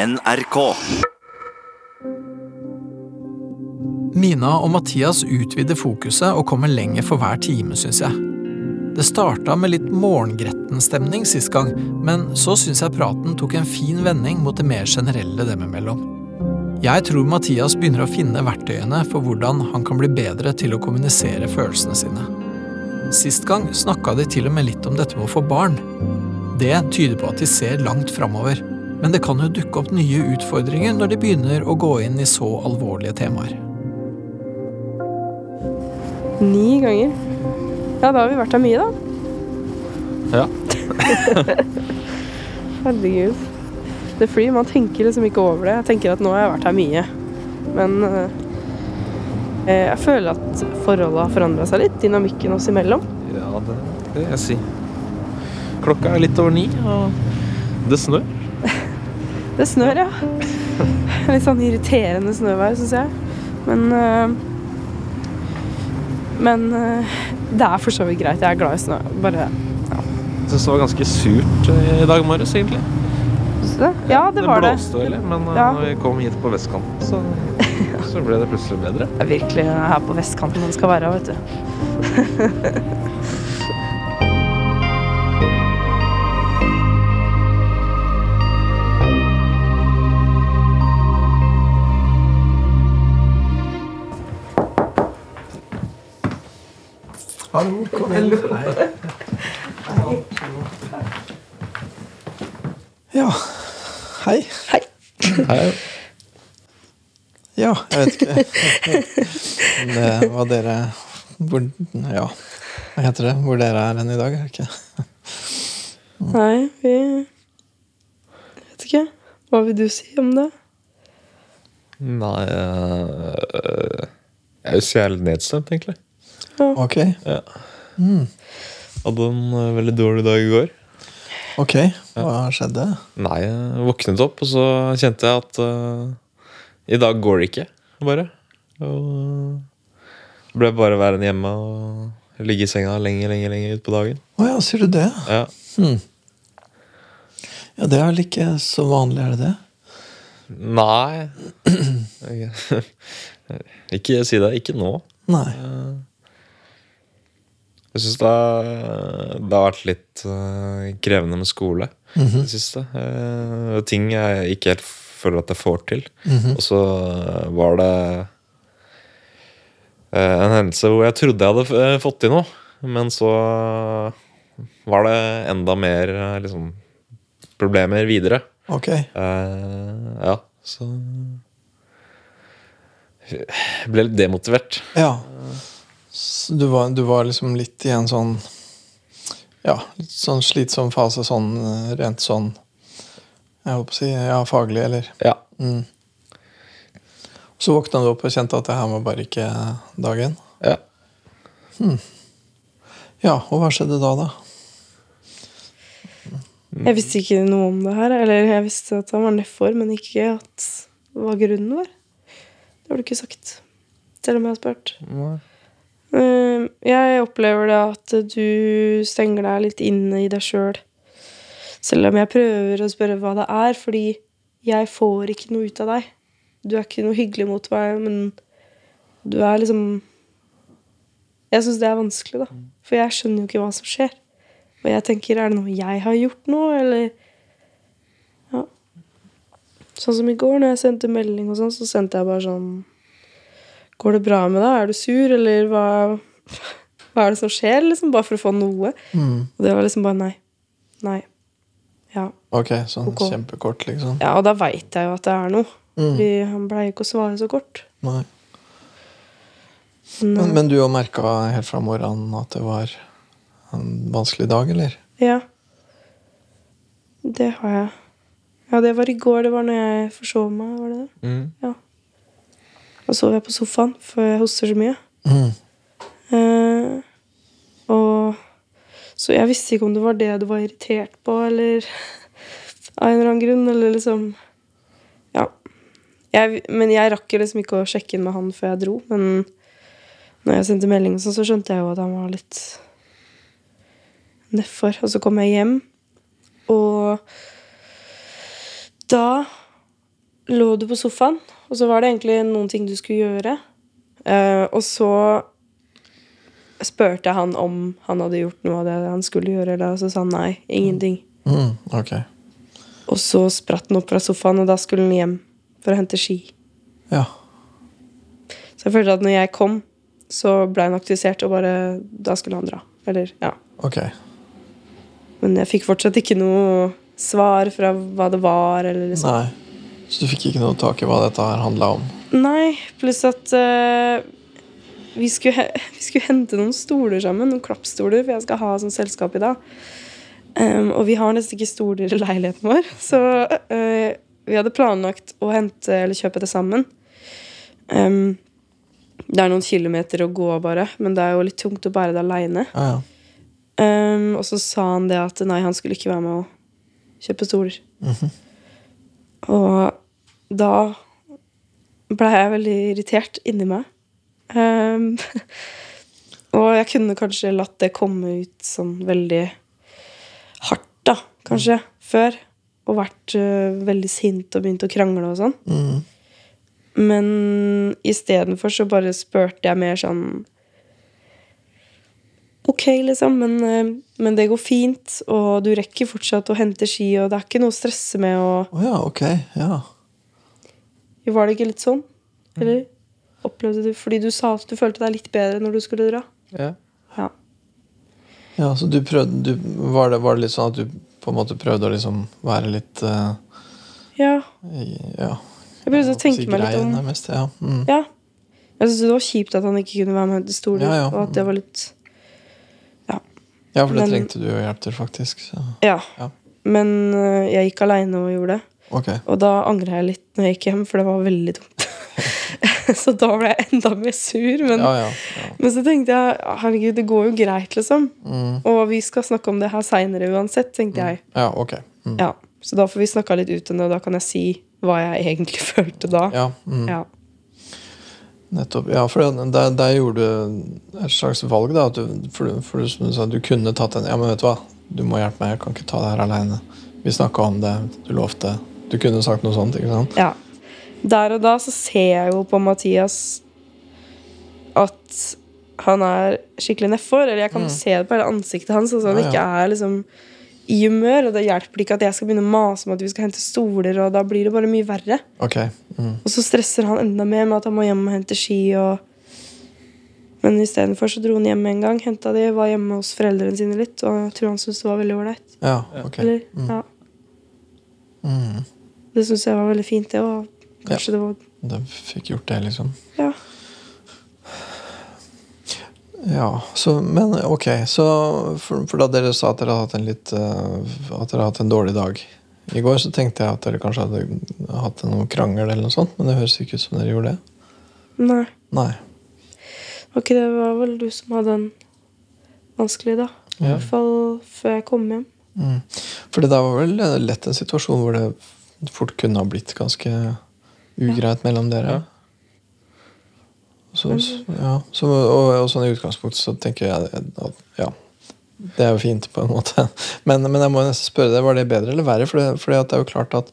NRK. Mina og Mathias utvider fokuset og kommer lenger for hver time, syns jeg. Det starta med litt morgengretten stemning sist gang, men så syns jeg praten tok en fin vending mot det mer generelle dem imellom. Jeg tror Mathias begynner å finne verktøyene for hvordan han kan bli bedre til å kommunisere følelsene sine. Sist gang snakka de til og med litt om dette med å få barn. Det tyder på at de ser langt framover, men det kan jo dukke opp nye utfordringer når de begynner å gå inn i så alvorlige temaer. Ni ganger. Ja, da har vi vært her mye, da. Ja. Herregud. Det fordi man tenker liksom ikke over det. Jeg tenker at nå har jeg vært her mye. Men eh, jeg føler at forholdet har forandra seg litt. Dynamikken oss imellom. Ja, det det vil jeg si. Klokka er litt over ni, og det snør. Det snør, ja. Litt sånn irriterende snøvær, syns jeg. Men eh, Men eh, det er for så vidt greit. Jeg er glad i snø. Bare ja. Jeg syns det var ganske surt eh, i dag morges, egentlig. Det? Ja, det var det. blåste veldig, men Ja. når vi kom hit på vestkanten, så, så ble det plutselig bedre. Det er virkelig her på vestkanten man skal være, vet du. Hallo, kom inn. Ja, hei. Hei. Hei. Ja, jeg vet ikke det var dere hvor, Ja, hva heter det? Hvor dere er hen i dag, er det ikke? Nei, vi vet ikke. Hva vil du si om det? Nei eh, Jeg er jo er litt nedstemt, egentlig. Ok, Hadde en eh, veldig dårlig dag i går. ok. Hva skjedde? Nei, jeg våknet opp, og så kjente jeg at uh, i dag går det ikke, bare. Og det ble bare værende hjemme og ligge i senga lenge, lenge, lenge utpå dagen. Å ja, sier du det? Ja. Ja, det er vel ikke så vanlig, er det det? Nei Ikke si det. Ikke nå. Nei. Jeg syns det, det har vært litt eh, krevende med skole i det siste. Eh, ting jeg ikke helt føler at jeg får til. Og så eh, var det en hendelse hvor jeg trodde jeg hadde fått til noe, men så var det enda mer liksom, problemer videre. Ok. Uh, ja, så Jeg ble litt demotivert. Ja. Så du var, du var liksom litt i en sånn Ja, litt sånn slitsom fase sånn eh, rent sånn Jeg holdt på å si ja, faglig, eller Ja. Så våkna du opp og kjente at det her var bare ikke dagen? ja. Ja, og hva skjedde da, da? Jeg visste ikke noe om det her. Eller jeg visste at han var nedfor, men ikke at hva grunnen var. Det har du ikke sagt. Selv om jeg har spurt. Eh, Jeg opplever det at du stenger deg litt inne i deg sjøl. Selv om jeg prøver å spørre hva det er, fordi jeg får ikke noe ut av deg. Du er ikke noe hyggelig mot meg, men du er liksom Jeg syns det er vanskelig, da. For jeg skjønner jo ikke hva som skjer. Og jeg tenker, er det noe jeg har gjort nå, eller Ja. Sånn som i går, når jeg sendte melding og sånn, så sendte jeg bare sånn Går det bra med deg? Er du sur, eller hva Hva er det som skjer, liksom? Bare for å få noe. Og det var liksom bare nei. Nei. Ja. Ok, sånn okay. kjempekort, liksom? ja og da veit jeg jo at det er noe. Fordi han blei ikke å svare så kort. Nei. Men, Men, men du har merka helt fra morgenen at det var en vanskelig dag, eller? Ja. Det har jeg. Ja, det var i går. Det var når jeg forsov meg. var det det? Mm. Ja. Da sover jeg på sofaen, for jeg hoster så mye. Mm. Uh, og Så jeg visste ikke om det var det du var irritert på, eller av en eller annen grunn, eller liksom Ja. Jeg, men jeg rakk jo liksom ikke å sjekke inn med han før jeg dro. Men når jeg sendte melding, og sånn, så skjønte jeg jo at han var litt nedfor. Og så kom jeg hjem, og da lå du på sofaen, og så var det egentlig noen ting du skulle gjøre. Uh, og så spurte jeg han om han hadde gjort noe av det han skulle gjøre, eller, og så sa han nei. Ingenting. Mm, okay. Og så spratt han opp fra sofaen, og da skulle han hjem for å hente ski. Ja. Så jeg følte at når jeg kom, så ble han aktivisert, og bare Da skulle han dra. Eller, ja. Okay. Men jeg fikk fortsatt ikke noe svar fra hva det var, eller liksom. Nei. Så du fikk ikke noe tak i hva dette her handla om? Nei, pluss at uh, vi, skulle, vi skulle hente noen stoler sammen, noen klappstoler, for jeg skal ha sånn selskap i dag. Um, og vi har nesten ikke stoler i leiligheten vår, så uh, vi hadde planlagt å hente eller kjøpe det sammen. Um, det er noen kilometer å gå, bare, men det er jo litt tungt å bære det aleine. Ah, ja. Um, og så sa han det at nei, han skulle ikke være med å kjøpe stoler. Og da ble jeg veldig irritert inni meg. Um, og jeg kunne kanskje latt det komme ut sånn veldig hardt, da, kanskje, før. Og vært uh, veldig sint og begynt å krangle og sånn. Mm. Men istedenfor så bare spurte jeg mer sånn Ok, liksom, men, eh, men det går fint, og du rekker fortsatt å hente ski, og det er ikke noe å stresse med, og Oh, ja, ok. Ja. Var det ikke litt sånn? Eller opplevde du Fordi du sa at du følte deg litt bedre når du skulle dra? Ja. Ja. ja så du prøvde du, var, det, var det litt sånn at du på en måte prøvde å liksom være litt uh, Ja. Ja. Jeg prøvde å tenke meg litt om Mest, ja. Mm. Ja. Jeg syntes det var kjipt at han ikke kunne være med til stoler, Ja, ja. og at det var litt ja, for det Men- trengte du jo hjelp til, faktisk. Så. Ja. Ja. Men øh, jeg gikk aleine og gjorde det. Okay. Og da angra jeg litt når jeg gikk hjem, for det var veldig dumt. så da ble jeg enda mer sur. Men, Ja, ja. men så tenkte jeg herregud, det går jo greit, liksom. Mm. Og vi skal snakke om det her seinere uansett, tenkte jeg. ja ok. Mm. Ja, Så da får vi snakka litt ut om det, og da kan jeg si hva jeg egentlig følte da. Ja, mm. Ja. Nettopp. Ja, for der, der gjorde du et slags valg, da. Du, for, for du, sa, du kunne tatt en Ja, men vet du hva, du må hjelpe meg, jeg kan ikke ta det her aleine. Vi snakka om det, du lovte. Du kunne sagt noe sånt, ikke sant? ja. Der og da så ser jeg jo på Mathias at han er skikkelig nedfor. Eller jeg kan se det på hele ansiktet hans. Altså han Ja, ja. ikke er liksom i humør. Og det hjelper ikke at jeg skal begynne å mase om at vi skal hente stoler, og da blir det bare mye verre. Okay. Mm. Og så stresser han enda mer med at han må hjem og hente ski. Og... Men istedenfor så dro han hjem en gang. Henta de, var hjemme hos foreldrene sine litt. Og jeg tror han syntes det var veldig ålreit. Ja, ok. Eller, Mm. ja. Mm. Det syns jeg var veldig fint, det. Og kanskje det var Du fikk gjort det, liksom. Ja. Ja, så, men ok. Så for, for da dere sa at dere hadde hatt en litt uh, At dere hatt en dårlig dag i går, så tenkte jeg at dere kanskje hadde hatt noen krangel eller noe sånt, men det høres ikke ut som dere gjorde det. Nei. Nei. Ok, det var vel du som hadde en vanskelig, da. I Ja. hvert fall før jeg kom hjem. Mm. For det der var vel lett en situasjon hvor det fort kunne ha blitt ganske ugreit mellom dere. Så, ja, så, og, og sånn i utgangspunktet så tenker jeg at ja, det er jo fint på en måte. Men, men jeg må nesten spørre deg, var det bedre eller verre? For det, er jo klart at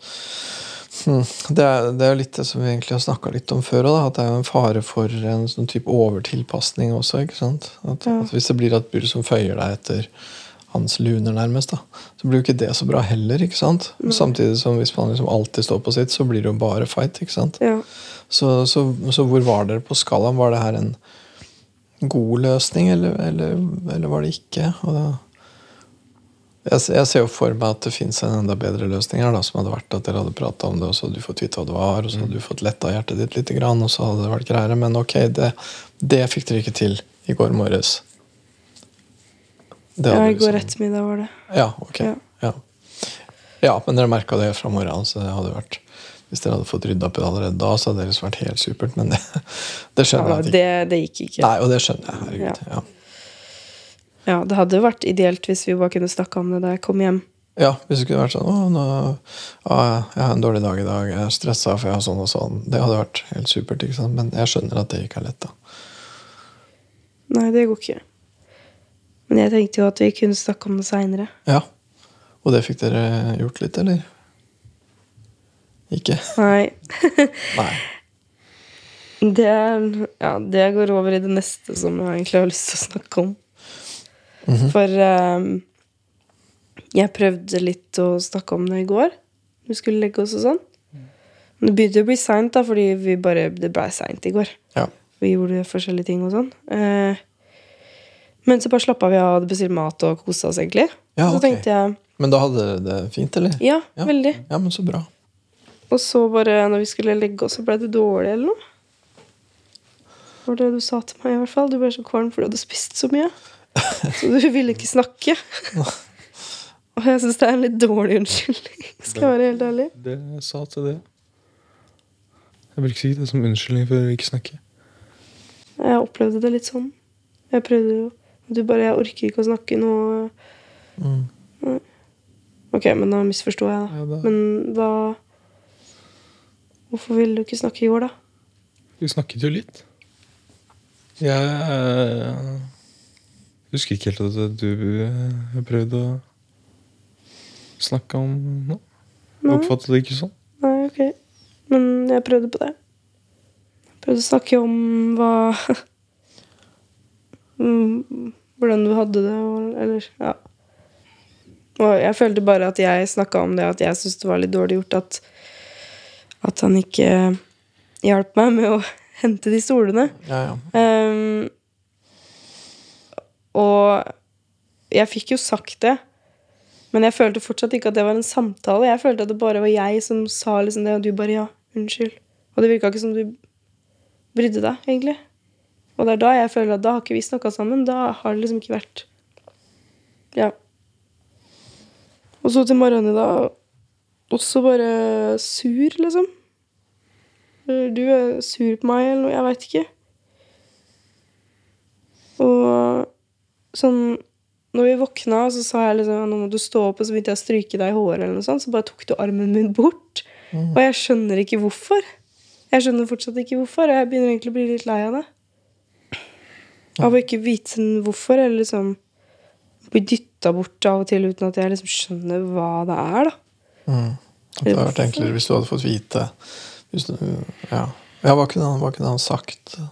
hmm, det, er, det er litt det som vi egentlig har snakka litt om før da, at det er jo en fare for en sånn type overtilpasning også. ikke sant? At, Ja. at Hvis det blir et bur som føyer deg etter hans luner, nærmest, da, så blir jo ikke det så bra heller. ikke sant? Samtidig som hvis man liksom alltid står på sitt, så blir det jo bare fight. ikke sant? Ja. Så, så, så hvor var dere på skalaen? Var det her en god løsning, eller, eller, eller var det ikke? Da, jeg, jeg ser jo for meg at det fins en enda bedre løsning her, da, som hadde vært at dere hadde prata om det, og så hadde du fått vite hva det var, og så hadde du fått letta hjertet ditt litt, og så hadde det vært greiere. Men ok, det, det fikk dere ikke til i går morges. Det ja, i går liksom- ettermiddag var det. ja, ok. Ja. Ja. ja, men dere merka det fra morgenen, så det hadde vært Hvis dere hadde fått rydda opp i det allerede da, så hadde det vært helt supert. Men det, det skjønner Ja, jeg ikke. det, det gikk ikke. Nei, og det skjønner jeg. Herregud. Ja. Ja, Det hadde vært ideelt hvis vi bare kunne snakka om det da jeg kom hjem. ja, hvis det kunne vært sånn Å, nå, å, jeg har en dårlig dag i dag, jeg er stressa for jeg har sånn og sånn. Det hadde vært helt supert, ikke sant? men jeg skjønner at det ikke er lett. da. Nei, det går ikke. Men jeg tenkte jo at vi kunne snakke om det seinere. Ja, Og det fikk dere gjort litt, eller? Ikke? Nei. Nei. Det, ja, det går over i det neste som jeg egentlig har lyst til å snakke om. For um, jeg prøvde litt å snakke om det i går. Vi skulle legge oss og sånn. Men det begynte å bli seint, da, fordi vi bare, det ble seint i går. Ja. Vi gjorde forskjellige ting og sånn. Uh, men så bare slappa vi av, hadde bestilt mat og kosa oss, egentlig. Ja, så okay. tenkte jeg Men da hadde dere det fint, eller? ja, Ja. veldig. Ja, men så bra. Og så bare når vi skulle legge oss, så ble du dårlig eller noe. Det var det du sa til meg, i hvert fall. Du ble så kvalm fordi du hadde spist så mye. Så du ville ikke snakke. Og jeg syns det er en litt dårlig unnskyldning, skal jeg være helt ærlig. Det jeg sa til det. Jeg vil ikke si det som unnskyldning for å ikke snakke. Jeg opplevde det litt sånn. Jeg prøvde jo Du bare 'Jeg orker ikke å snakke nå'. Mm. Ok, men da misforsto jeg, da. Ja, da- Men hva Hvorfor ville du ikke snakke går, da? Vi snakket jo litt. Jeg eh, husker ikke helt at du eh, prøvde å snakke om noe. Jeg oppfattet det ikke sånn. Nei, ok. Men jeg prøvde på det. Jeg prøvde å snakke om hva Mm, Hvordan du hadde det, eller Ja. Og jeg følte bare at jeg snakka om det, at jeg syntes det var litt dårlig gjort at At han ikke hjalp meg med å hente de stolene. Ja, ja. Um, og jeg fikk jo sagt det, men jeg følte fortsatt ikke at det var en samtale. Jeg følte at det bare var jeg som sa liksom det, og du bare 'ja, unnskyld'. Og det virka ikke som du brydde deg, egentlig. Og det er da jeg føler at da har ikke vi snakka sammen. Da har det liksom ikke vært Ja. Og så til morgenen i dag også bare sur, liksom. Du er sur på meg, eller noe. Jeg veit ikke. Og sånn Når vi våkna, så sa jeg liksom nå må du stå opp, og så begynte jeg å stryke deg i håret, eller noe sånt, så bare tok du armen min bort. Og jeg skjønner ikke hvorfor. Jeg skjønner fortsatt ikke hvorfor, og jeg begynner egentlig å bli litt lei av det. Av å ikke vite sånn hvorfor, eller liksom bli dytta bort av og til uten at jeg liksom skjønner hva det er, da. Mm. Det hadde vært enklere hvis du hadde fått vite hvis du, ja. ja, hva kunne han, hva kunne han sagt eh,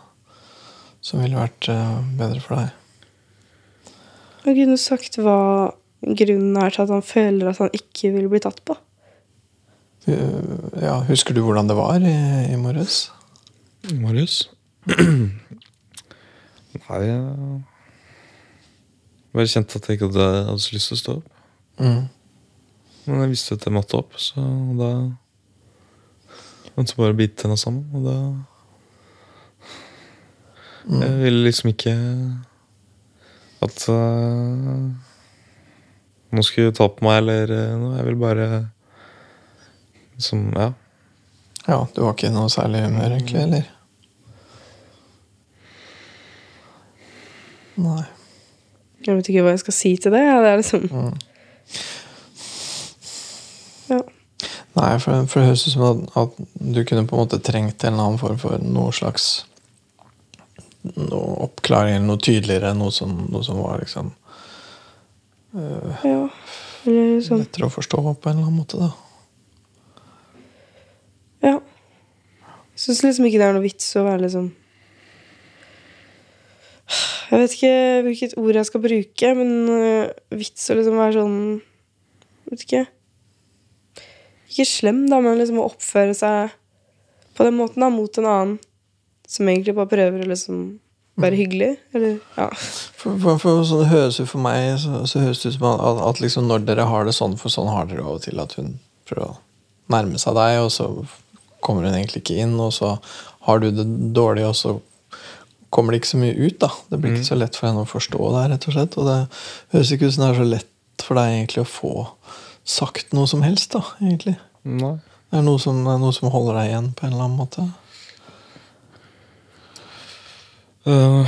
som ville vært eh, bedre for deg? Han kunne sagt hva grunnen er til at han føler at han ikke vil bli tatt på. Eh, Ja, husker du hvordan det var i, i morges? Marius? Nei, jeg bare kjente at jeg ikke hadde, hadde så lyst til å stå opp. Mm. Men jeg visste at jeg måtte opp, så da måtte jeg bare bite tenna sammen. Og da Jeg ville liksom ikke at uh, noen skulle ta på meg eller uh, noe. Jeg ville bare liksom Ja. Ja, du var ikke i noe særlig humør, egentlig, eller? Nei. Jeg vet ikke hva jeg skal si til det. Ja, det er liksom Ja. Nei, for, for det høres ut som at, at du kunne på en måte trengt en eller annen form for noe slags noe oppklaring eller noe tydeligere. Noe som, noe som var liksom ja. Eller liksom lettere å forstå på en eller annen måte. da. Ja. Jeg syns liksom ikke det er noe vits å være liksom Jeg vet ikke hvilket ord jeg skal bruke, men øh, vits å liksom være sånn Vet ikke Ikke slem, da, men liksom å oppføre seg på den måten da, mot en annen som egentlig bare prøver å liksom være hyggelig. Eller ja. For, for, for sånn det høres ut for meg så, så høres det ut som at, at liksom når dere har det sånn, for sånn har dere av og til, at hun prøver å nærme seg deg, og så kommer hun egentlig ikke inn, og så har du det dårlig, og så kommer det ikke så mye ut. da. Det blir ikke så lett for henne å forstå det, rett og slett. Og det høres ikke ut som det er så lett for deg egentlig å få sagt noe som helst, da, egentlig. Nei. Det er noe som, det er noe som holder deg igjen på en eller annen måte. Uh.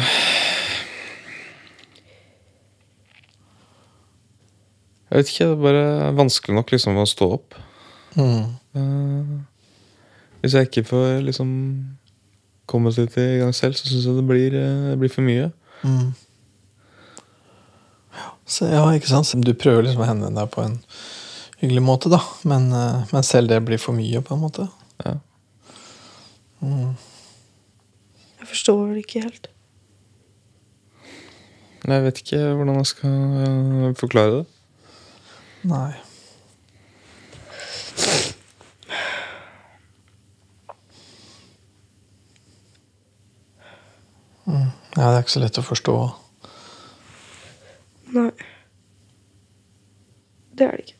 jeg vet ikke. Det er bare vanskelig nok liksom å stå opp. Mm. Uh, hvis jeg ikke får liksom kommet litt i gang selv, så syns jeg det blir, øh, det blir for mye. Mm. Så, ja, ikke sant? Du prøver liksom å henvende deg på en hyggelig måte, da. Men, eh, men selv det blir for mye, på en måte. Ja. Jeg forstår det ikke helt. Jeg vet ikke hvordan jeg skal øh, forklare det. Nei. Mm. Ja, det er ikke så lett å forstå. Nei. Det er det ikke.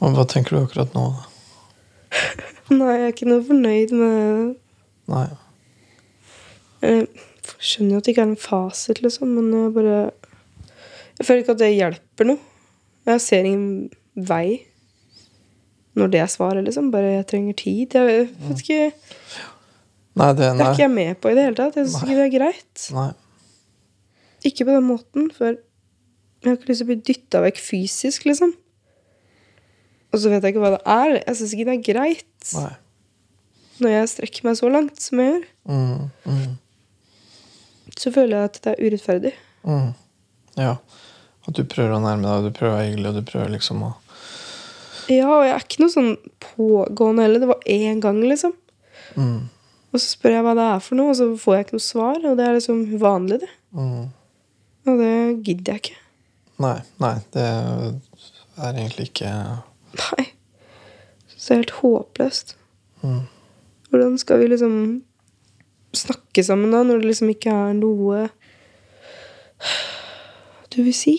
Men hva tenker du akkurat nå? da? Nei, jeg er ikke noe fornøyd med Nei. Jeg skjønner jo at det ikke er en fasit, liksom, men jeg bare Jeg føler ikke at det hjelper noe. Jeg ser ingen vei når det er svaret, liksom. Bare jeg trenger tid. Jeg vet ikke Nei, det Det er ikke jeg med på i det hele tatt. Jeg syns ikke det er greit. Nei. Ikke på den måten, for jeg har ikke lyst til å bli dytta vekk fysisk, liksom. Og så vet jeg ikke hva det er. Jeg syns ikke det er greit Nei. når jeg strekker meg så langt som jeg gjør. Mm, mm, Så føler jeg at det er urettferdig. mm. Ja. At du prøver å nærme deg, og du prøver å være hyggelig, og du prøver liksom å Ja, og jeg er ikke noe sånn pågående heller. Det var én gang, liksom. mm, Og så spør jeg hva det er for noe, og så får jeg ikke noe svar. Og det er liksom uvanlig, det. mm. Og det gidder jeg ikke. Nei, nei, det er egentlig ikke Nei. Så det er helt håpløst. Mm. Hvordan skal vi liksom snakke sammen da, når det liksom ikke er noe du vil si?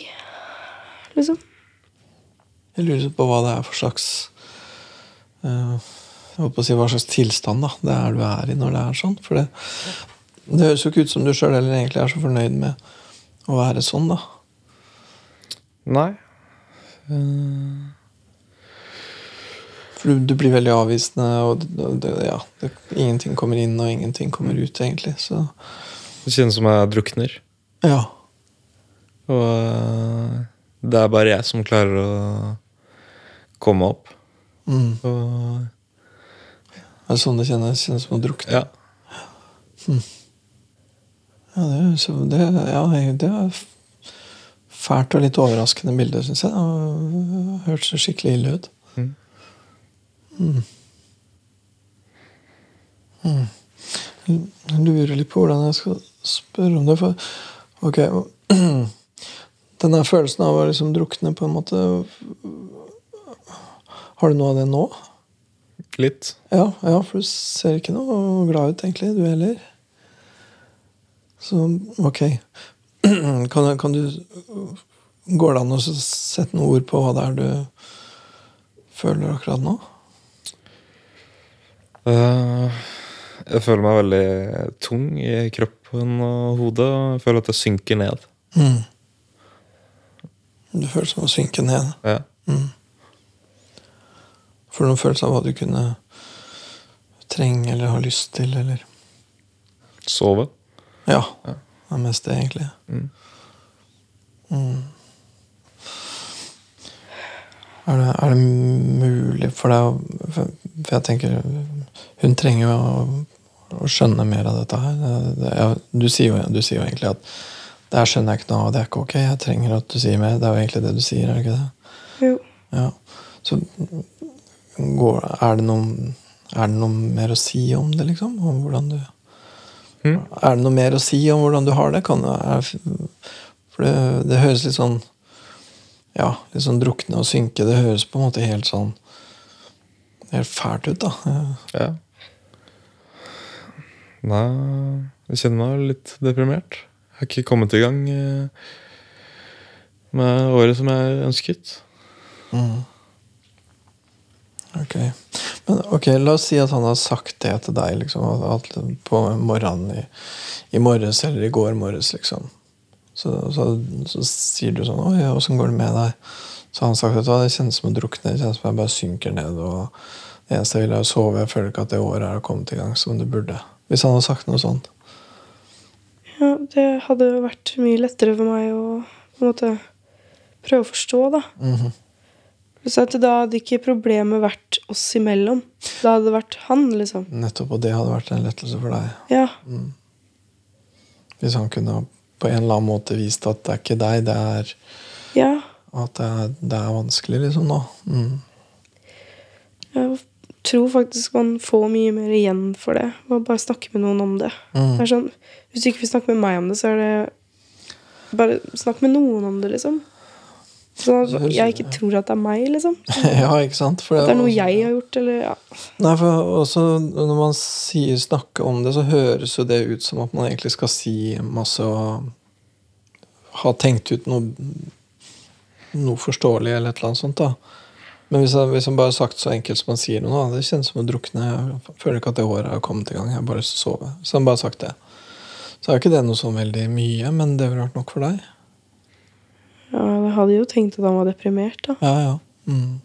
Liksom. Jeg lurer på hva det er for slags eh, Jeg holdt på å si hva slags tilstand da det er du er i når det er sånn. For det, det høres jo ikke ut som du sjøl heller egentlig er så fornøyd med å være sånn, da. Nei. Uh... For du, du blir veldig avvisende, og det, det, ja, det, ingenting kommer inn, og ingenting kommer ut, egentlig. Så det kjennes som jeg drukner. ja. Og øh, det er bare jeg som klarer å komme opp. Mm. Og Er det sånn det kjennes? Kjennes som å drukne? ja. Ja, det, er så, det, ja, det er fælt og litt overraskende bilde, syns jeg. Det hørtes skikkelig ille ut. Mm. Mm. Mm. Jeg lurer litt på hvordan jeg skal spørre om det. For ok Den der følelsen av å liksom drukne, på en måte Har du noe av det nå? Litt. Ja, ja, for du ser ikke noe glad ut, egentlig, du heller. Så ok. Kan, kan du Går det an å sette noen ord på hva det er du føler akkurat nå? Uh, jeg føler meg veldig tung i kroppen og hodet. og Jeg føler at jeg synker ned. Mm. Du føler som å synke ned. Ja. Får du noen følelse av hva du kunne trenge eller ha lyst til, eller Sove. Ja. Det er mest det, egentlig. Mm. Mm. Er, det, er det mulig for deg å For for jeg tenker Hun trenger jo å, å skjønne mer av dette her. Det, det, ja, du, sier jo, du sier jo egentlig at det her skjønner jeg ikke noe av, det er ikke ok. Jeg trenger at du sier mer. Det er jo egentlig det du sier, er det ikke det? Jo. Ja. Så går, er, det noe, er det noe mer å si om det, liksom? Om hvordan du Mm. Er det noe mer å si om hvordan du har det? Kan, det- er, for det, det høres litt sånn Ja, litt sånn drukne og synke. Det høres på en måte helt sånn Helt fælt ut, da. Ja. Nei, jeg kjenner meg litt deprimert. Jeg har ikke kommet i gang eh, med året som jeg ønsket. Mm. Ok. Men ok, la oss si at han har sagt det til deg liksom, at, at på morgenen i, i morges eller i går morges, liksom. Så, så, så sier du sånn 'Oi, åssen går det med deg?' Så har han sagt at det kjennes som å drukne. Det kjennes som jeg bare synker ned. Og det eneste jeg vil, er å sove. Jeg føler ikke at det året er kommet i gang som det burde. Hvis han hadde sagt noe sånt. Ja, det hadde vært mye lettere for meg å på en måte prøve å forstå, da. Så at da hadde ikke problemet vært oss imellom. Da hadde det vært han, liksom. Nettopp, og det hadde vært en lettelse for deg. Ja. Hvis han kunne på en eller annen måte vist at det er ikke deg, det er Ja. At det er, det er vanskelig, liksom, da. Mm. Jeg tror faktisk man får mye mer igjen for det. Å bare snakke med noen om det. Mm. det sånn, hvis du ikke vil snakke med meg om det, så er det Bare snakk med noen om det, liksom. Så jeg ikke tror at det er meg, liksom. ja, ikke sant? For At det er noe jeg har gjort, eller ja. Nei, for også når man sier 'snakke om det', så høres jo det ut som at man egentlig skal si masse og ha tenkt ut noe, noe forståelig eller et eller annet sånt. da. Men hvis, jeg, hvis bare har sagt så enkelt som man sier noe, da, det kjennes som å drukne. Jeg føler ikke at det året har kommet i gang. Jeg har bare lyst til å sove. Så han bare har sagt det. Så er jo ikke det noe sånn veldig mye, men det ville vært nok for deg. Ja. Jeg hadde jo tenkt at han var deprimert, da. Ja, ja. Mm.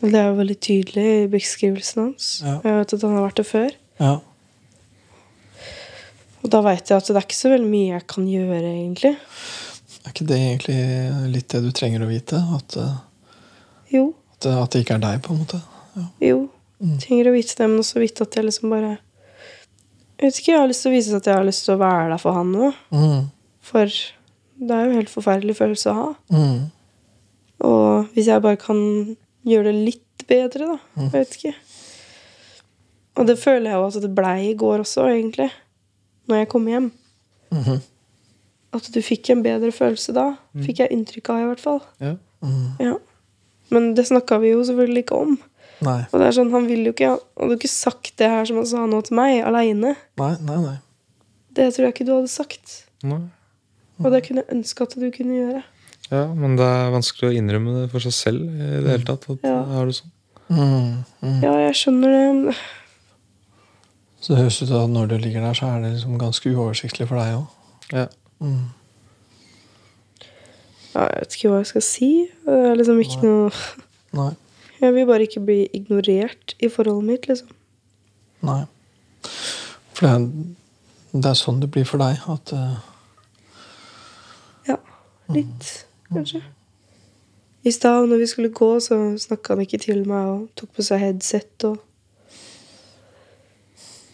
Men det er jo veldig tydelig i beskrivelsen hans. Ja. Jeg vet at han har vært det før. ja. Og da veit jeg at det er ikke så veldig mye jeg kan gjøre, egentlig. Er ikke det egentlig litt det du trenger å vite? At, eh, Jo. at, det- at det ikke er deg, på en måte? Ja. Jo. Mm. Trenger å vite det, men også vite at jeg liksom bare Jeg vet ikke, jeg har lyst til å vise at jeg har lyst til å være der for han nå. Mm. For det er jo en helt forferdelig følelse å ha. Mm. Og hvis jeg bare kan gjøre det litt bedre, da. Jeg vet ikke. Og det føler jeg jo at det blei i går også, egentlig. Når jeg kom hjem. Mhm. At du fikk en bedre følelse da. Fikk jeg inntrykk av, i hvert fall. Ja. Mm. Ja. Men det snakka vi jo selvfølgelig ikke om. Nei. Og det er sånn, Han ville jo ikke Han hadde jo ikke sagt det her som han sa nå til meg, aleine. Nei, nei, nei. Det tror jeg ikke du hadde sagt. Nei. Og det kunne jeg ønske at du kunne gjøre. ja, men det er vanskelig å innrømme det for seg selv i det hele tatt. At Ja. er det sånn. Mm. Mm. Ja, jeg skjønner det. Så det høres ut som at når du ligger der, så er det liksom ganske uoversiktlig for deg òg. Ja. Mm. Ja, jeg vet ikke hva jeg skal si. Det er liksom ikke noe Nei. Jeg vil bare ikke bli ignorert i forholdet mitt, liksom. Nei. For det er, det er sånn det blir for deg. At Ja, litt, kanskje. I stad når vi skulle gå, så snakka han ikke til meg og tok på seg headset og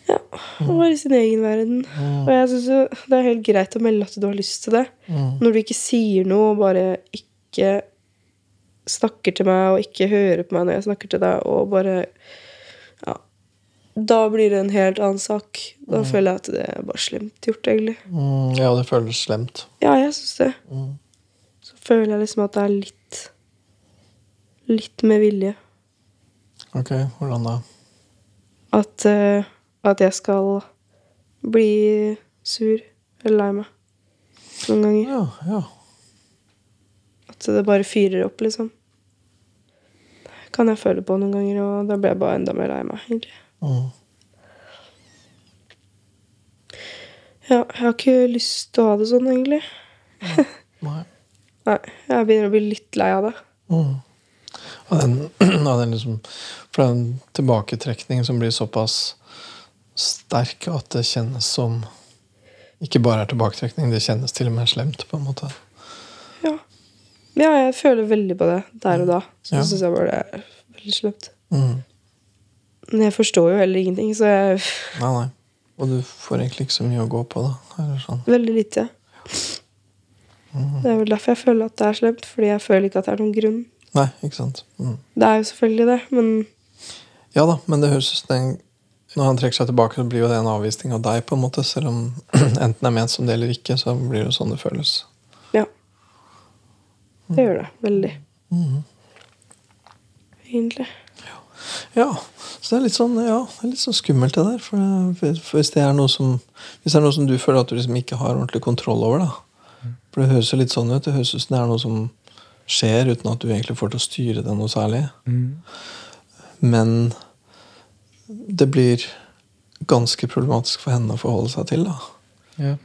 Ja, han var i sin egen verden. Og jeg syns det er helt greit å melde at du har lyst til det. mm. Når du ikke sier noe og bare ikke snakker til meg og ikke hører på meg når jeg snakker til deg, og bare Ja. Da blir det en helt annen sak. Da føler jeg at det er bare slemt gjort, egentlig. Mm, Ja, det føles slemt. Ja, jeg syns det. Mm. Så føler jeg liksom at det er litt Litt med vilje. Ok, hvordan da? At, uh, at jeg skal bli sur eller lei meg. Noen ganger. Ja, ja. At det bare fyrer opp, liksom. Kan jeg føle på noen ganger, og da blir jeg bare enda mer lei meg, egentlig. Mm. Ja, jeg har ikke lyst til å ha det sånn, egentlig. Nei. Nei, jeg begynner å bli litt lei av det. Mm. Og den, og den liksom, for den tilbaketrekningen som blir såpass sterk at det kjennes som Ikke bare er tilbaketrekning, det kjennes til og med slemt, på en måte. Ja. ja, jeg føler veldig på det der og da. Så Ja. syns jeg bare det er veldig slemt. Mm. Men jeg forstår jo heller ingenting, så jeg Nei, nei. Og du får egentlig ikke så mye å gå på, da. Eller sånn. Veldig lite. Det er vel derfor jeg føler at det er slemt, fordi jeg føler ikke at det er noen grunn. Nei, ikke sant. Mm. Det er jo selvfølgelig det, men Ja da, men det høres ut som Når han trekker seg tilbake, så blir jo det en avvisning av deg, på en måte. Selv om enten det er ment som det eller ikke, så blir det sånn det føles. ja. Det gjør det. Veldig. Mhm. Egentlig. Ja, så det er litt sånn, ja, det er litt sånn skummelt, det der. For, for hvis, det er noe som, hvis det er noe som du føler at du liksom ikke har ordentlig kontroll over, da. For det høres jo litt sånn ut. Det høres ut som det er noe som skjer uten at du egentlig får til å styre det noe særlig. Men det blir ganske problematisk for henne å forholde seg til, da. Ja.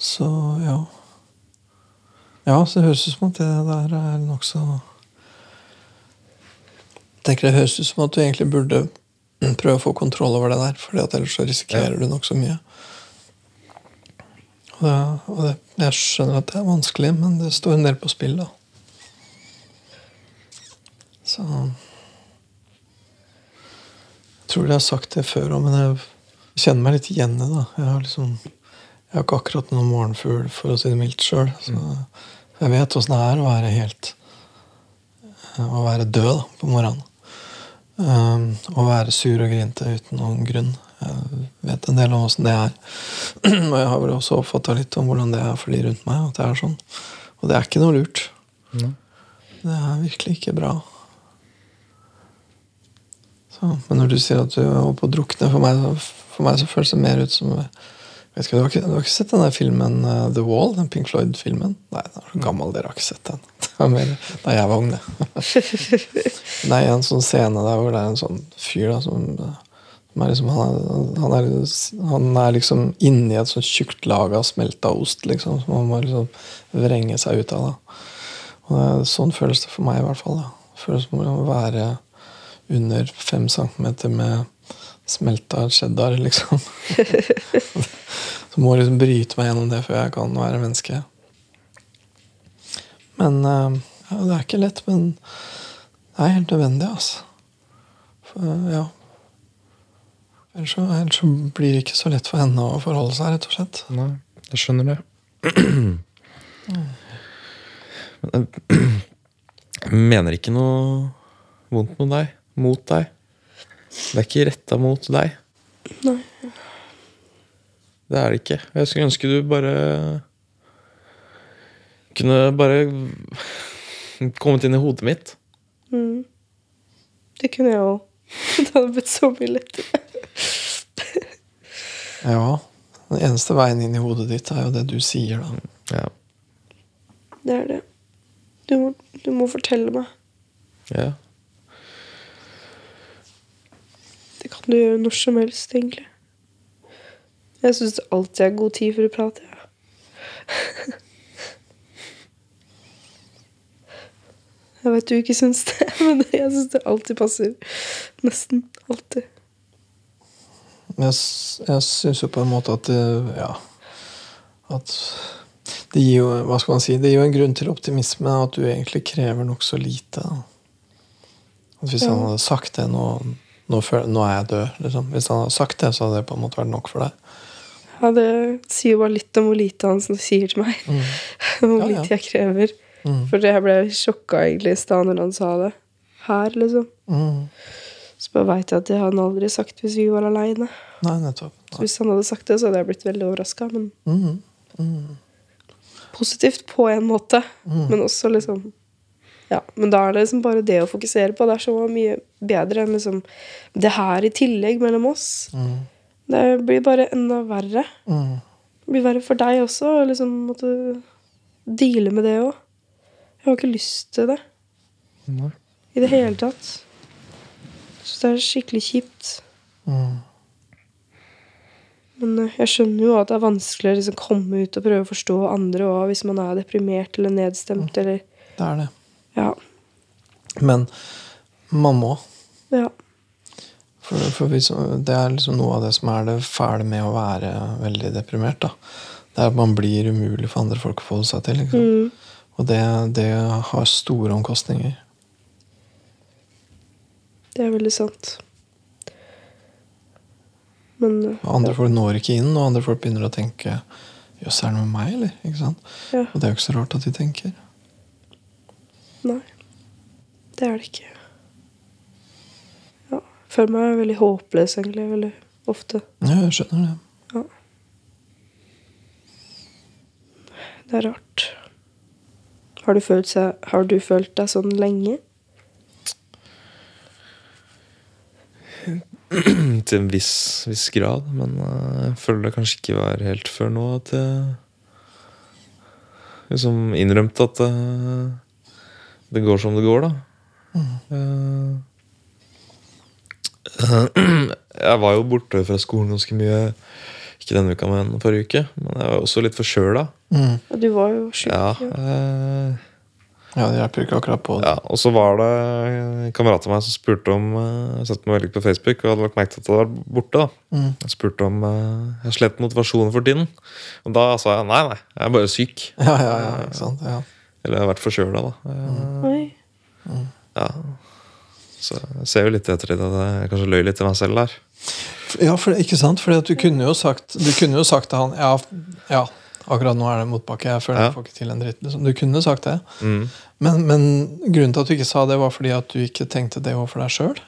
Så ja. Ja, så det høres ut som at det der er nokså tenker Det høres ut som at du egentlig burde prøve å få kontroll over det der, for ellers så risikerer du nokså mye. Og, det, og det, jeg skjønner at det er vanskelig, men det står en del på spill, da. Så Jeg tror jeg har sagt det før òg, men jeg kjenner meg litt igjen i det. Jeg har liksom jeg har ikke akkurat noen morgenfugl, for å si det mildt sjøl. Så jeg Jeg vet åssen det er å være helt Å være død da, på morgenen. Um, å være sur og grinte uten noen grunn. Jeg vet en del om åssen det er. og jeg har vel også oppfatta litt om hvordan det er for de rundt meg. At det er sånn. Og det er ikke noe lurt. Mm. Det er virkelig ikke bra. Så, men når du sier at du holdt på å drukne, for meg, så- for meg så føles det mer ut som vet ikke, du, har ikke, du har ikke sett den der filmen uh, The Wall? Den Pink Floyd-filmen? Nei, den er så gammel, dere har ikke sett den. Da jeg var ung, det. Det er en sånn scene der hvor det er en sånn fyr da, som, som er liksom, han, er, han, er, han er liksom inni et sånt tjukt lag av smelta ost, liksom, som han må liksom vrenge seg ut av. da. Og det, sånn føles det for meg, i hvert fall. da. Det føles som å være under fem centimeter med smelta cheddar, liksom. Så må jeg liksom bryte meg gjennom det før jeg kan være menneske. Men eh, ja, det er ikke lett, men det er helt nødvendig, altså. For, ja. Ellers så, ellers så blir det ikke så lett for henne å forholde seg, rett og slett. Nei, jeg skjønner det. Men jeg mener ikke noe vondt med deg. Mot deg. Det er ikke retta mot deg. Nei. Det er det ikke. Jeg skulle ønske du bare Kunne bare kommet inn i hodet mitt. Mm. Det kunne jeg òg. Det hadde blitt så mye lettere. Ja. Den eneste veien inn i hodet ditt er jo det du sier, da. Ja. Det er det. Du må, du må fortelle meg. ja. Det kan du gjøre når som helst, egentlig. Jeg syns alltid er god tid for å prate. Ja. Jeg vet du ikke syns det, men jeg syns det alltid passer. Nesten alltid. Jeg, jeg syns jo på en måte at det, ja, at det gir jo hva skal man si, det gir jo en grunn til optimisme at du egentlig krever nokså lite. At hvis han hadde sagt det nå, nå, føl- nå er jeg død liksom. Hvis han hadde sagt det, så hadde det på en måte vært nok for deg. Ja, det sier jo bare litt om hvor lite han sier til meg. Hvor Ja, ja. lite jeg krever. Mm. For jeg ble sjokka egentlig i stad når han sa det. Her, liksom. Mm. Så bare veit jeg at det hadde han aldri sagt hvis vi var aleine. Hvis han hadde sagt det, så hadde jeg blitt veldig overraska. Men Mm. Mm. positivt på en måte. Mm. Men også liksom Ja, men da er det liksom bare det å fokusere på. Det er så mye bedre enn liksom det her i tillegg mellom oss. Mm. Det blir bare enda verre. Mm. Det blir verre for deg også å liksom måtte deale med det òg. Jeg har ikke lyst til det Nei. i det hele tatt. Så det er skikkelig kjipt. Mm. Men eh, jeg skjønner jo at det er vanskelig å liksom komme ut og prøve å forstå andre òg, hvis man er deprimert eller nedstemt eller Det er det. Ja. Men man må. ja. For, for hvis, det er liksom noe av det som er det fæle med å være veldig deprimert. da. Det er at man blir umulig for andre folk å forholde seg til. Liksom. Mm. Og det, det har store omkostninger. Det er veldig sant. Men eh, andre folk når ikke inn, og andre folk begynner å tenke Jøss, er det med meg, eller? Ikke sant? ja. Og det er jo ikke så rart at de tenker. Nei. Det er det ikke. Ja. Føler meg veldig håpløs, egentlig, veldig ofte. Ja, jeg skjønner det. Det er rart. Har du følt, seg, har du følt deg sånn lenge? Til en viss, viss grad, men eh, jeg føler det kanskje ikke var helt før nå at jeg liksom innrømte at eh, det går som det går, da. Mm. jeg var jo borte fra skolen ganske mye. Ikke denne uka, men forrige uke. Men jeg var også litt forkjøla. Mm. Ja, du var jo sjuk. Ja, ja. eh, Ja, det hjelper ikke akkurat på. ja, og så var det en kamerat av meg som spurte om eh, Jeg satte meg veldig på Facebook og hadde lagt merke til at det var borte. da Mm. Jeg spurte om eh, jeg slet motivasjonen for tiden. Og da sa jeg nei, nei, jeg er bare syk. Ja, ja, ja, ikke sant? Ja. Eller jeg har vært forkjøla, da. Mm. Oi. Ja. Så jeg ser jo litt etter det jeg kanskje løy litt til meg selv der. Ja, for, ikke sant? At du kunne jo sagt Du kunne jo sagt til han Ja, ja Akkurat nå er det motbakke. Jeg føler Ja. jeg får ikke til en dritt. Liksom. Du kunne sagt det. Mm. Men, men grunnen til at du ikke sa det, var fordi at du ikke tenkte det overfor deg sjøl?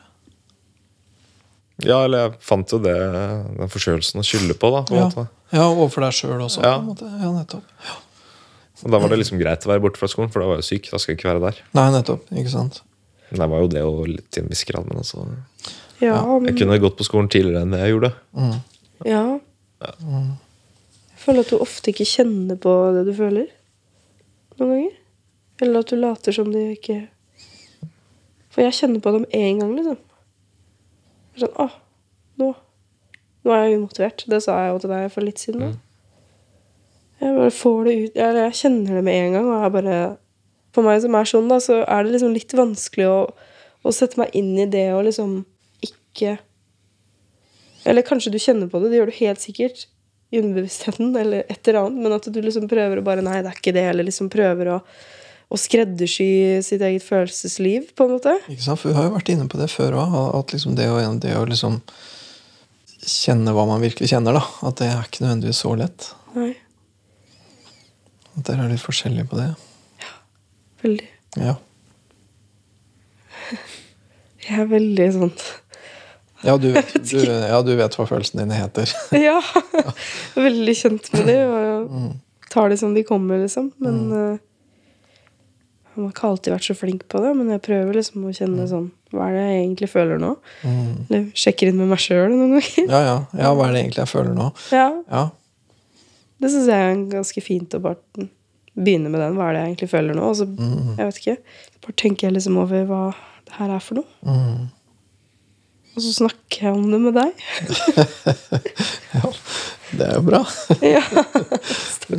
Ja, eller jeg fant jo det den forkjølelsen å skylde på, da. På Ja. måte. ja, overfor deg sjøl også. Ja. På en måte. ja, nettopp. Og da var det liksom greit å være borte fra skolen, for da var jeg syk. Da skal jeg ikke være der. Nei, nettopp. Ikke sant? Jeg var jo det og litt til en viss grad, men altså Ja, men, Jeg kunne gått på skolen tidligere enn det jeg gjorde. Mm. ja. Jeg føler at du ofte ikke kjenner på det du føler. Noen ganger. Eller at du later som du ikke For jeg kjenner på det med en gang, liksom. Sånn, Å, nå Nå er jeg umotivert. Det sa jeg jo til deg for litt siden. Mm. Jeg bare får det ut Jeg, jeg kjenner det med en gang. Og jeg bare For meg som er sånn, da, så er det liksom litt vanskelig å, å sette meg inn i det og liksom ikke Eller kanskje du kjenner på det, det gjør du helt sikkert i underbevisstheten eller et eller annet, men at du liksom prøver å bare Nei, det er ikke det, eller liksom prøver å, å skreddersy sitt eget følelsesliv, på en måte. Ikke sant? For vi har jo vært inne på det før òg. At liksom det, å, det å liksom kjenne hva man virkelig kjenner, da. At det er ikke nødvendigvis så lett. Nei, At dere er litt forskjellige på det. Veldig. Ja. Jeg er veldig sånn Ja, du, du, ja, du vet hva følelsene dine heter. Ja! veldig kjent med det, og tar det som de kommer, liksom. Men mm. jeg har ikke alltid vært så flink på det, men jeg prøver liksom å kjenne sånn Hva er det jeg egentlig føler nå? Eller sjekker inn med meg sjøl noen ganger. Ja, ja. ja, hva er det egentlig jeg føler nå? Ja, Ja. Det syns jeg er ganske fint å bare begynne med den. Hva er det jeg egentlig føler nå? Og så, jeg vet ikke, bare tenker jeg liksom over hva det her er for noe. Mm. Og så snakker jeg om det med deg. ja. Det er jo bra. ja.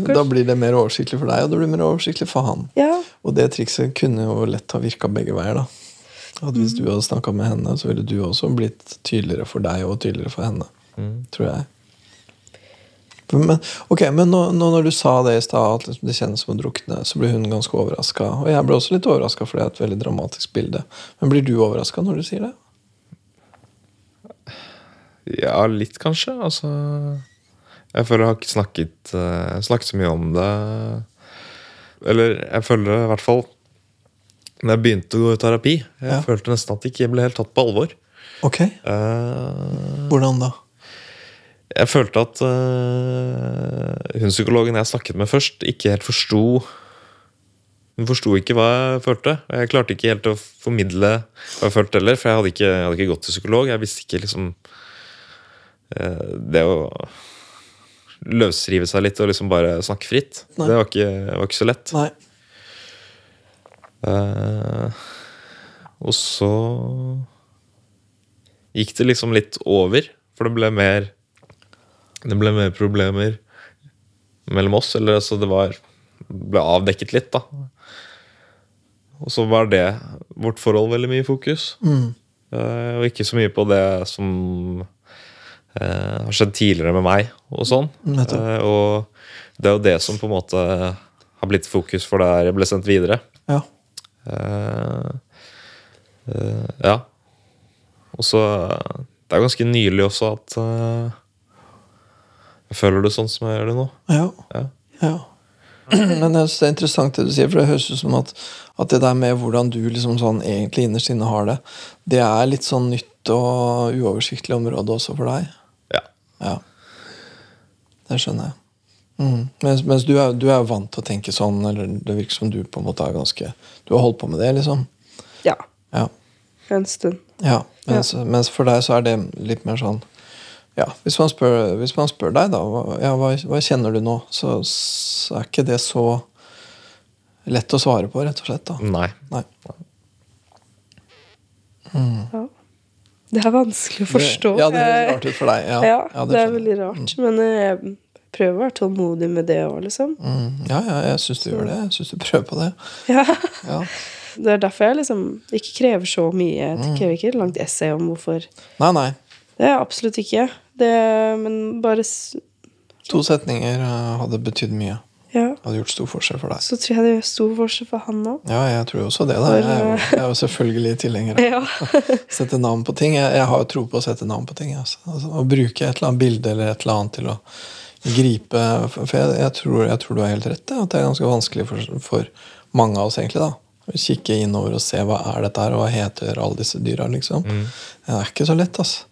Da blir det mer oversiktlig for deg, og det blir mer oversiktlig for han. ja. Og det trikset kunne jo lett ha virka begge veier. da. At Hvis du hadde snakka med henne, så ville du også blitt tydeligere for deg og tydeligere for henne. Tror jeg. Men, ok, men nå, nå når du sa det i stad, at liksom det kjennes som å drukne, så ble hun ganske overraska. Og jeg ble også litt overraska, for det er et veldig dramatisk bilde. Men blir du overraska når du sier det? Ja, litt kanskje. Altså Jeg føler jeg har ikke snakket, uh, snakket så mye om det. Eller jeg føler i hvert fall Når jeg begynte å gå i terapi, jeg Ja. følte nesten at jeg ikke ble helt tatt på alvor. Ok, Uh, Hvordan da? Jeg følte at uh, hun psykologen jeg snakket med først, ikke helt forsto Hun forsto ikke hva jeg følte. Og jeg klarte ikke helt å formidle hva jeg følte heller, for jeg hadde ikke, jeg hadde ikke gått til psykolog. Jeg visste ikke liksom uh, Det å løsrive seg litt og liksom bare snakke fritt, Nei. det var ikke, var ikke så lett. Nei. Uh, og så gikk det liksom litt over, for det ble mer Det ble mer problemer mellom oss. Eller altså, det var ble avdekket litt, da. Og så var det vårt forhold veldig mye i fokus. Mm. Uh, og ikke så mye på det som uh, har skjedd tidligere med meg, og sånn. Eh, og det er jo det som på en måte har blitt fokus for der jeg ble sendt videre. Ja. Ja. Og så Det er ganske nylig også at jeg føler det sånn som jeg gjør det nå. Ja. Ja. ja. Men jeg synes det er interessant det du sier, for det høres ut som at, at det der med hvordan du liksom sånn egentlig innerst inne har det, det er litt sånn nytt og uoversiktlig område også for deg. Ja. Ja. Det skjønner jeg. Mm. Mens, mens du, er, du er vant til å tenke sånn, eller det virker som du på en måte er ganske Du har holdt på med det, liksom. Ja. Ja. En stund. ja. Mens, mens for deg så er det litt mer sånn ja, hvis man spør, hvis man spør deg, da, ja, hva, hva kjenner du nå, så, så er ikke det så lett å svare på, rett og slett. da. Nei. Nei. Ja. Det er vanskelig å forstå. Det, ja, det høres rart ut for deg. Ja, Ja, ja, det er veldig rart. Men eh, jeg prøver å være tålmodig med det òg, liksom. Mm, ja, ja, jeg syns du gjør det. Jeg syns du prøver på det. Ja. Ja. Det er derfor jeg liksom ikke krever så mye. Mm. Jeg krever ikke et langt essay om hvorfor. Nei, nei. Det er absolutt ikke. Det, men bare To setninger eh, hadde betydd mye. Ja. Hadde gjort stor forskjell for deg. Så tror jeg det gjør stor forskjell for han òg. Ja, jeg tror også det. da. Jeg er jo, jeg er jo selvfølgelig tilhenger av Ja. å sette navn på ting. Jeg, jeg har jo tro på å sette navn på ting. Altså. Altså, å bruke et eller annet bilde eller et eller annet til å gripe For jeg, jeg, tror, jeg tror du har helt rett, at det er ganske vanskelig for, for mange av oss, egentlig. da Å Kikke innover og se hva er dette her, og hva heter alle disse dyra. liksom Det er ikke så lett, altså.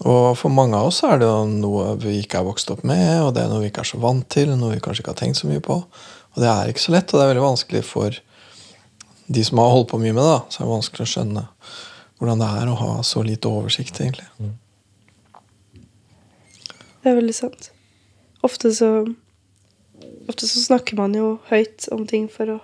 Og for mange av oss er det jo noe vi ikke er vokst opp med, og det er noe vi ikke er så vant til, noe vi kanskje ikke har tenkt så mye på. Og det er ikke så lett, og det er veldig vanskelig for de som har holdt på mye med det. da, Så er det vanskelig å skjønne hvordan det er å ha så lite oversikt, egentlig. Det er veldig sant. Ofte så Ofte så snakker man jo høyt om ting for å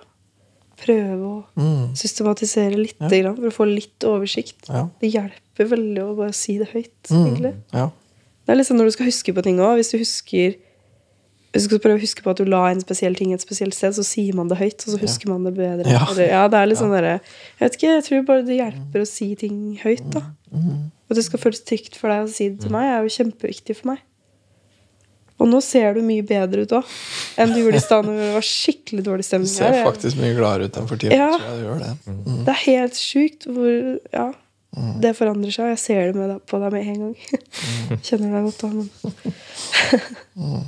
prøve å Mm. systematisere litt, Ja. grann, for å få litt oversikt. Ja. Det hjelper veldig å bare si det høyt, Mm. Ja. Det er liksom når du skal huske på ting òg. Hvis du husker hvis du skal prøve å huske på at du la en spesiell ting et spesielt sted, så sier man det høyt, og så husker man det bedre. Ja. Eller, ja, det er litt sånn der, Jeg vet ikke, jeg tror bare det hjelper å si ting høyt, da. Mm. Og det skal føles trygt for deg å si det til meg, er jo kjempeviktig for meg. Og nå ser du mye bedre ut òg enn du gjorde i stad det var skikkelig dårlig stemning. Du ser faktisk mye gladere ut enn for tida. Ja. det. Mm. Det er helt sjukt hvor Ja, det forandrer seg. Jeg ser det med deg, på deg med en gang. Kjenner deg godt da, men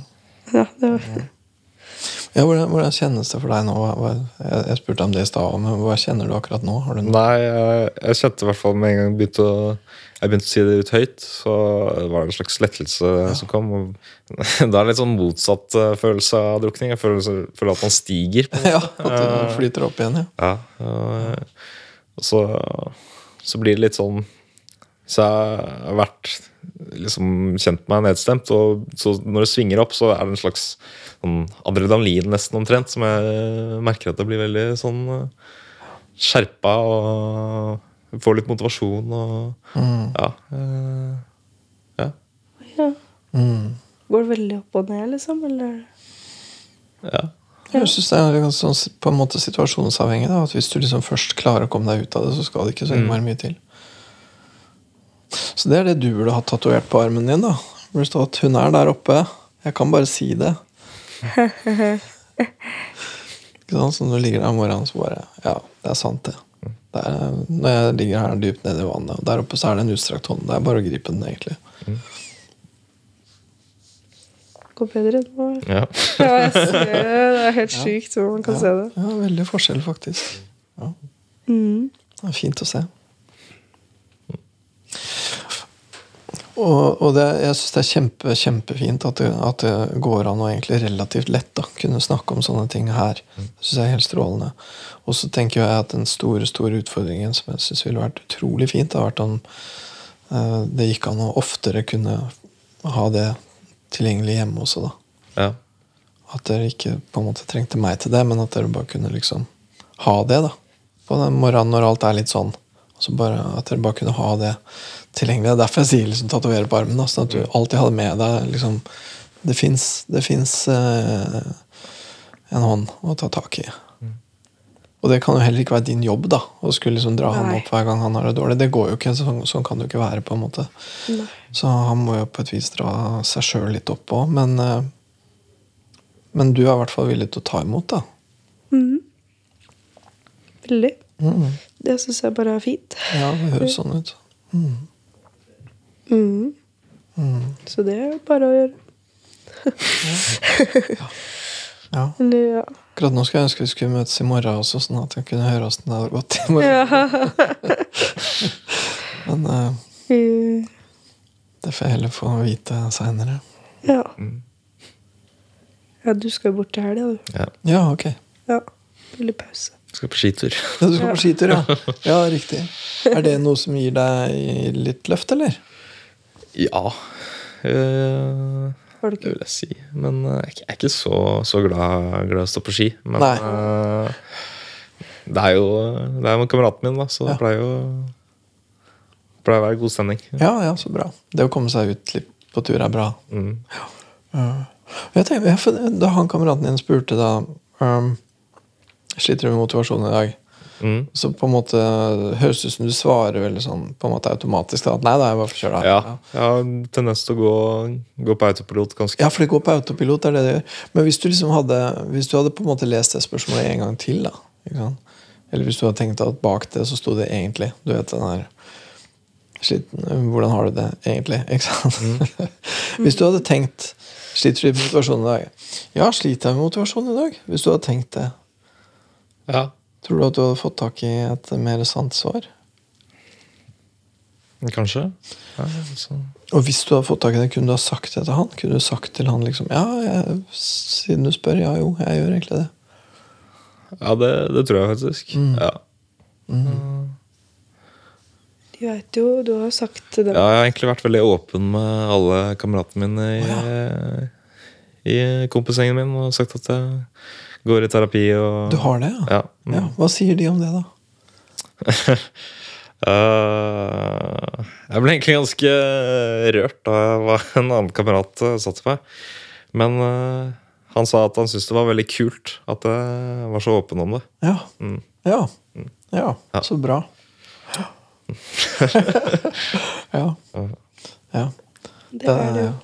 Ja, det var Ja, hvordan, hvordan kjennes det for deg nå? Hva, jeg, jeg spurte om det i stad, men hva kjenner du akkurat nå? Har du? Nei, jeg, jeg kjente i hvert fall med en gang begynte å, jeg begynte å si det ut høyt, så var det en slags lettelse som kom. Og det er litt sånn motsatt eh, følelse av drukning. Jeg føler, føler at man stiger. på Ja, at du flyter opp igjen, ja. Ja, og, og så, så blir det litt sånn Så jeg har vært liksom kjent meg nedstemt, og så når det svinger opp, så er det en slags sånn adrenalin nesten omtrent, som jeg merker at jeg blir veldig sånn eh, skjerpa og får litt motivasjon og ja. eh, ja. Ja. Mm. Går det veldig opp og ned, liksom? Eller? ja. Jeg synes det er sånn, på en måte situasjonsavhengig. Da, at Hvis du liksom først klarer å komme deg ut av det, så skal det ikke så innmari mye til. Så det er det du burde ha tatovert på armen din. da Det burde stå at 'hun er der oppe'. Jeg kan bare si det. Ikke sant? Så når du ligger der om morgenen, så bare Ja, det er sant, det. det er, når jeg ligger her dypt nede i vannet, og der oppe så er det en utstrakt hånd. Det er bare å gripe den, egentlig. Går bedre nå? ja. Ja, jeg ser det. Det er helt sjukt hvor man kan se det. Ja, veldig forskjell, faktisk. Ja. Mm. Det er fint å se. Og, og det, jeg syns det er kjempe, kjempefint at det, at det går an å egentlig relativt lett da, kunne snakke om sånne ting her. Det syns jeg er helt strålende. Og så tenker jeg at den store store utfordringen som jeg synes ville vært utrolig fint, har vært om eh, det gikk an å oftere kunne ha det tilgjengelig hjemme også. da. ja. At dere ikke på en måte trengte meg til det, men at dere bare kunne liksom ha det. da. På den morgenen når alt er litt sånn. Så bare, At dere bare kunne ha det tilgjengelig. Det er derfor jeg sier liksom tatovere på armen. da, Sånn at du alltid hadde med deg liksom, Det fins eh, en hånd å ta tak i. Og det kan jo heller ikke være din jobb da, å skulle liksom dra han opp hver gang han har det dårlig. Det går jo ikke, Sånn, sånn kan det jo ikke være. på en måte. Nei. Så han må jo på et vis dra seg sjøl litt opp òg. Men, eh, men du er i hvert fall villig til å ta imot, da. Mm. Veldig. Mm. Det syns jeg bare er fint. Ja, det høres sånn ut. Mm. Så det er bare å gjøre. Ja. ja. ja. Eller, ja. Akkurat nå skulle jeg ønske vi skulle møtes i morgen også, sånn at jeg kunne høre åssen det hadde gått i morgen. Ja. Men Mm. det får jeg heller få vite seinere. ja. Ja, du skal jo bort til helga, du. ja. Ja, ok. Ja. Lille pause. Skal på skitur. Ja, du skal på skitur, ja. Ja, riktig. Er det noe som gir deg litt løft, eller? Ja. eh, Har det, Det vil jeg si. Men uh, jeg er ikke- jeg så, så glad, glad i å stå på ski. Men eh, det er jo Det er kameraten min, da, så Ja. det pleier jo pleier å være god stemning. Ja, ja, så bra. Det å komme seg ut litt på tur er bra. Mm. Jeg tenker, ja, for Da han kameraten din spurte da um, Sliter du med motivasjonen i dag? Mm. Så på en måte høres det ut som du svarer veldig sånn på en måte automatisk. da, at Nei, da jeg bare kjører her Ja. ja. har tendens til å gå, gå på autopilot ganske Ja, for det går på autopilot. det er det det gjør. Men hvis du liksom hadde Hvis du hadde på en måte lest det spørsmålet en gang til, da ikke sant? Eller hvis du hadde tenkt at bak det så sto det egentlig Du vet den her Sliten, hvordan har du det egentlig? Ikke sant? Hvis du hadde tenkt Sliter du med motivasjon i dag? Ja, sliter jeg med motivasjon i dag? Hvis du hadde tenkt det, Ja. Tror du at du hadde fått tak i et mer sant svar? Kanskje. Ja, så. Og hvis du hadde fått tak i det, kunne du ha sagt det til han? Kunne du sagt til han liksom Ja, jeg, siden du spør, ja jo, jeg gjør egentlig det. ja det, det tror jeg faktisk. Ja. De vet jo, du har sagt til dem ja, jeg har egentlig vært veldig åpen med alle kameratene mine i, i kompisgjengen min og sagt at jeg går i terapi og Du har det, ja? Ja. mm. ja. Hva sier de om det, da? Eh, jeg ble egentlig ganske rørt da jeg var en annen kamerat satt på til meg. Men eh, han sa at han syntes det var veldig kult at jeg var så åpen om det. Ja. Mm. Ja. ja. Ja. Så bra. ja. ja. Det er det jo.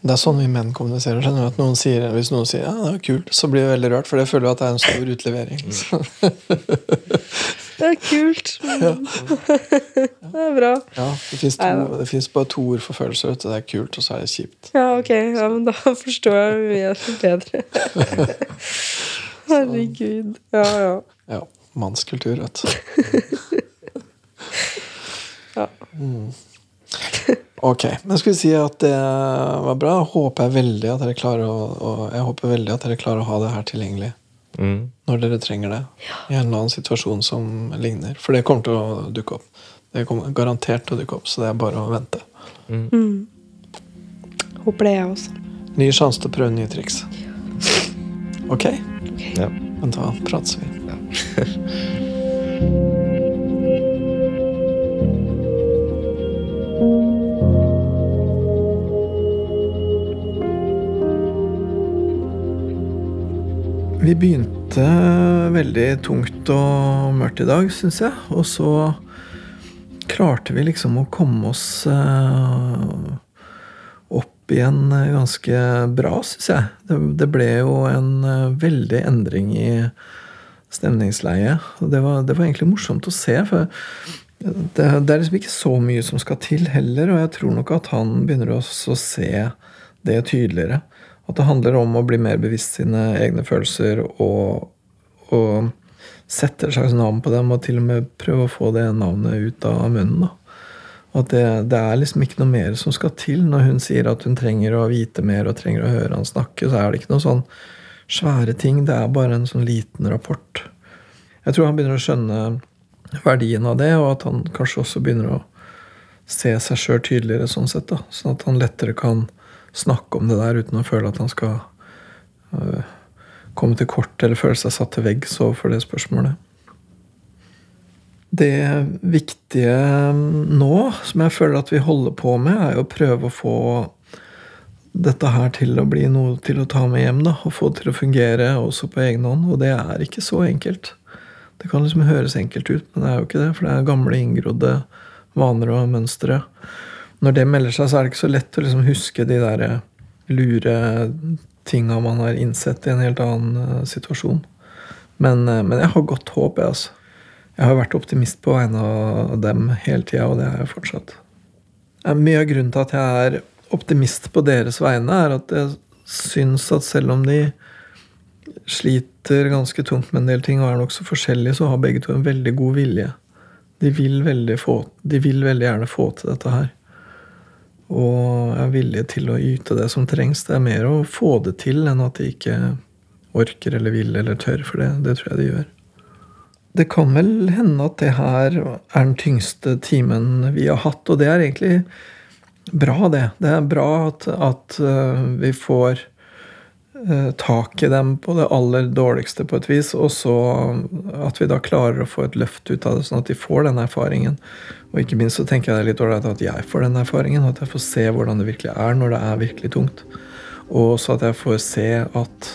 Det er sånn vi menn kommuniserer. skjønner at noen sier, Hvis noen sier ja, det var kult, så blir jeg veldig rørt, for jeg føler at det er en stor utlevering. Det er kult. Ja. det er bra. Ja, Det fins bare to ord for følelser. vet du. Det er kult, og så er det kjipt. Ja, ok. Ja, men da forstår jeg mye bedre. Herregud. Ja, ja. Ja, Mannskultur, vet du. Ja. Mm. Ok, men skal vi si at det var bra? Håper jeg veldig at dere klarer å, og jeg håper veldig at dere klarer å ha det her tilgjengelig Mm. når dere trenger det. I en eller annen situasjon som ligner. For det kommer til å dukke opp. Det kommer garantert til å dukke opp, så det er bare å vente. Mm. Håper det, jeg også. Ny sjanse til å prøve nye triks. Ok? Ja. Men da prates vi. Vi begynte veldig tungt og mørkt i dag, syns jeg. Og så klarte vi liksom å komme oss eh, opp igjen ganske bra, syns jeg. Det, ble jo en eh, veldig endring i stemningsleie. Og det var, det var egentlig morsomt å se, for det, det er liksom ikke så mye som skal til heller, og jeg tror nok at han begynner også å se det tydeligere. At det handler om å bli mer bevisst sine egne følelser og, og sette et slags navn på dem, og til og med prøve å få det navnet ut av munnen. da. Og At det, det er liksom ikke noe mer som skal til. Når hun sier at hun trenger å vite mer og trenger å høre han snakke, så er det ikke noe sånn svære ting. Det er bare en sånn liten rapport. Jeg tror han begynner å skjønne verdien av det, og at han kanskje også begynner å se seg sjøl tydeligere sånn sett. da, Sånn at han lettere kan snakke om det der uten å føle at han skal øh, komme til kort eller føle seg satt til veggs overfor det spørsmålet. Det viktige nå, som jeg føler at vi holder på med, er jo å prøve å få dette her til å bli noe til å ta med hjem. da, Og få det til å fungere også på egen hånd. Og det er ikke så enkelt. Det kan liksom høres enkelt ut, men det er jo ikke det. For det er gamle, inngrodde vaner og mønstre. Når det melder seg, så er det ikke så lett å liksom huske de der lure tinga man har innsett i en helt annen eh, situasjon. Men, eh, men jeg har godt håp, jeg, altså. Jeg har vært optimist på vegne av dem hele tida, og det er jeg fortsatt. Eh, Mye av grunnen til at jeg er optimist på deres vegne, er at jeg syns at selv om de sliter ganske tungt med en del ting og er nokså forskjellige, så har begge to en veldig god vilje. De vil veldig, få, de vil veldig gjerne få til dette her. Og er villige til å yte det som trengs. Det er mer å få det til enn at de ikke orker eller vil eller tør, for det, det tror jeg de gjør. Det kan vel hende at det her er den tyngste timen vi har hatt, og det er egentlig bra, det. Det er bra at, at eh, vi får eh, tak i dem på det aller dårligste på et vis, og så at vi da klarer å få et løft ut av det, sånn at de får den erfaringen. Og ikke minst så tenker jeg det er litt ålreit at jeg får den erfaringen, at jeg får se hvordan det virkelig er når det er virkelig tungt. Og så at jeg får se at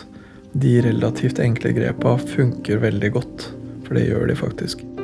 de relativt enkle grepa funker veldig godt. For det gjør de faktisk.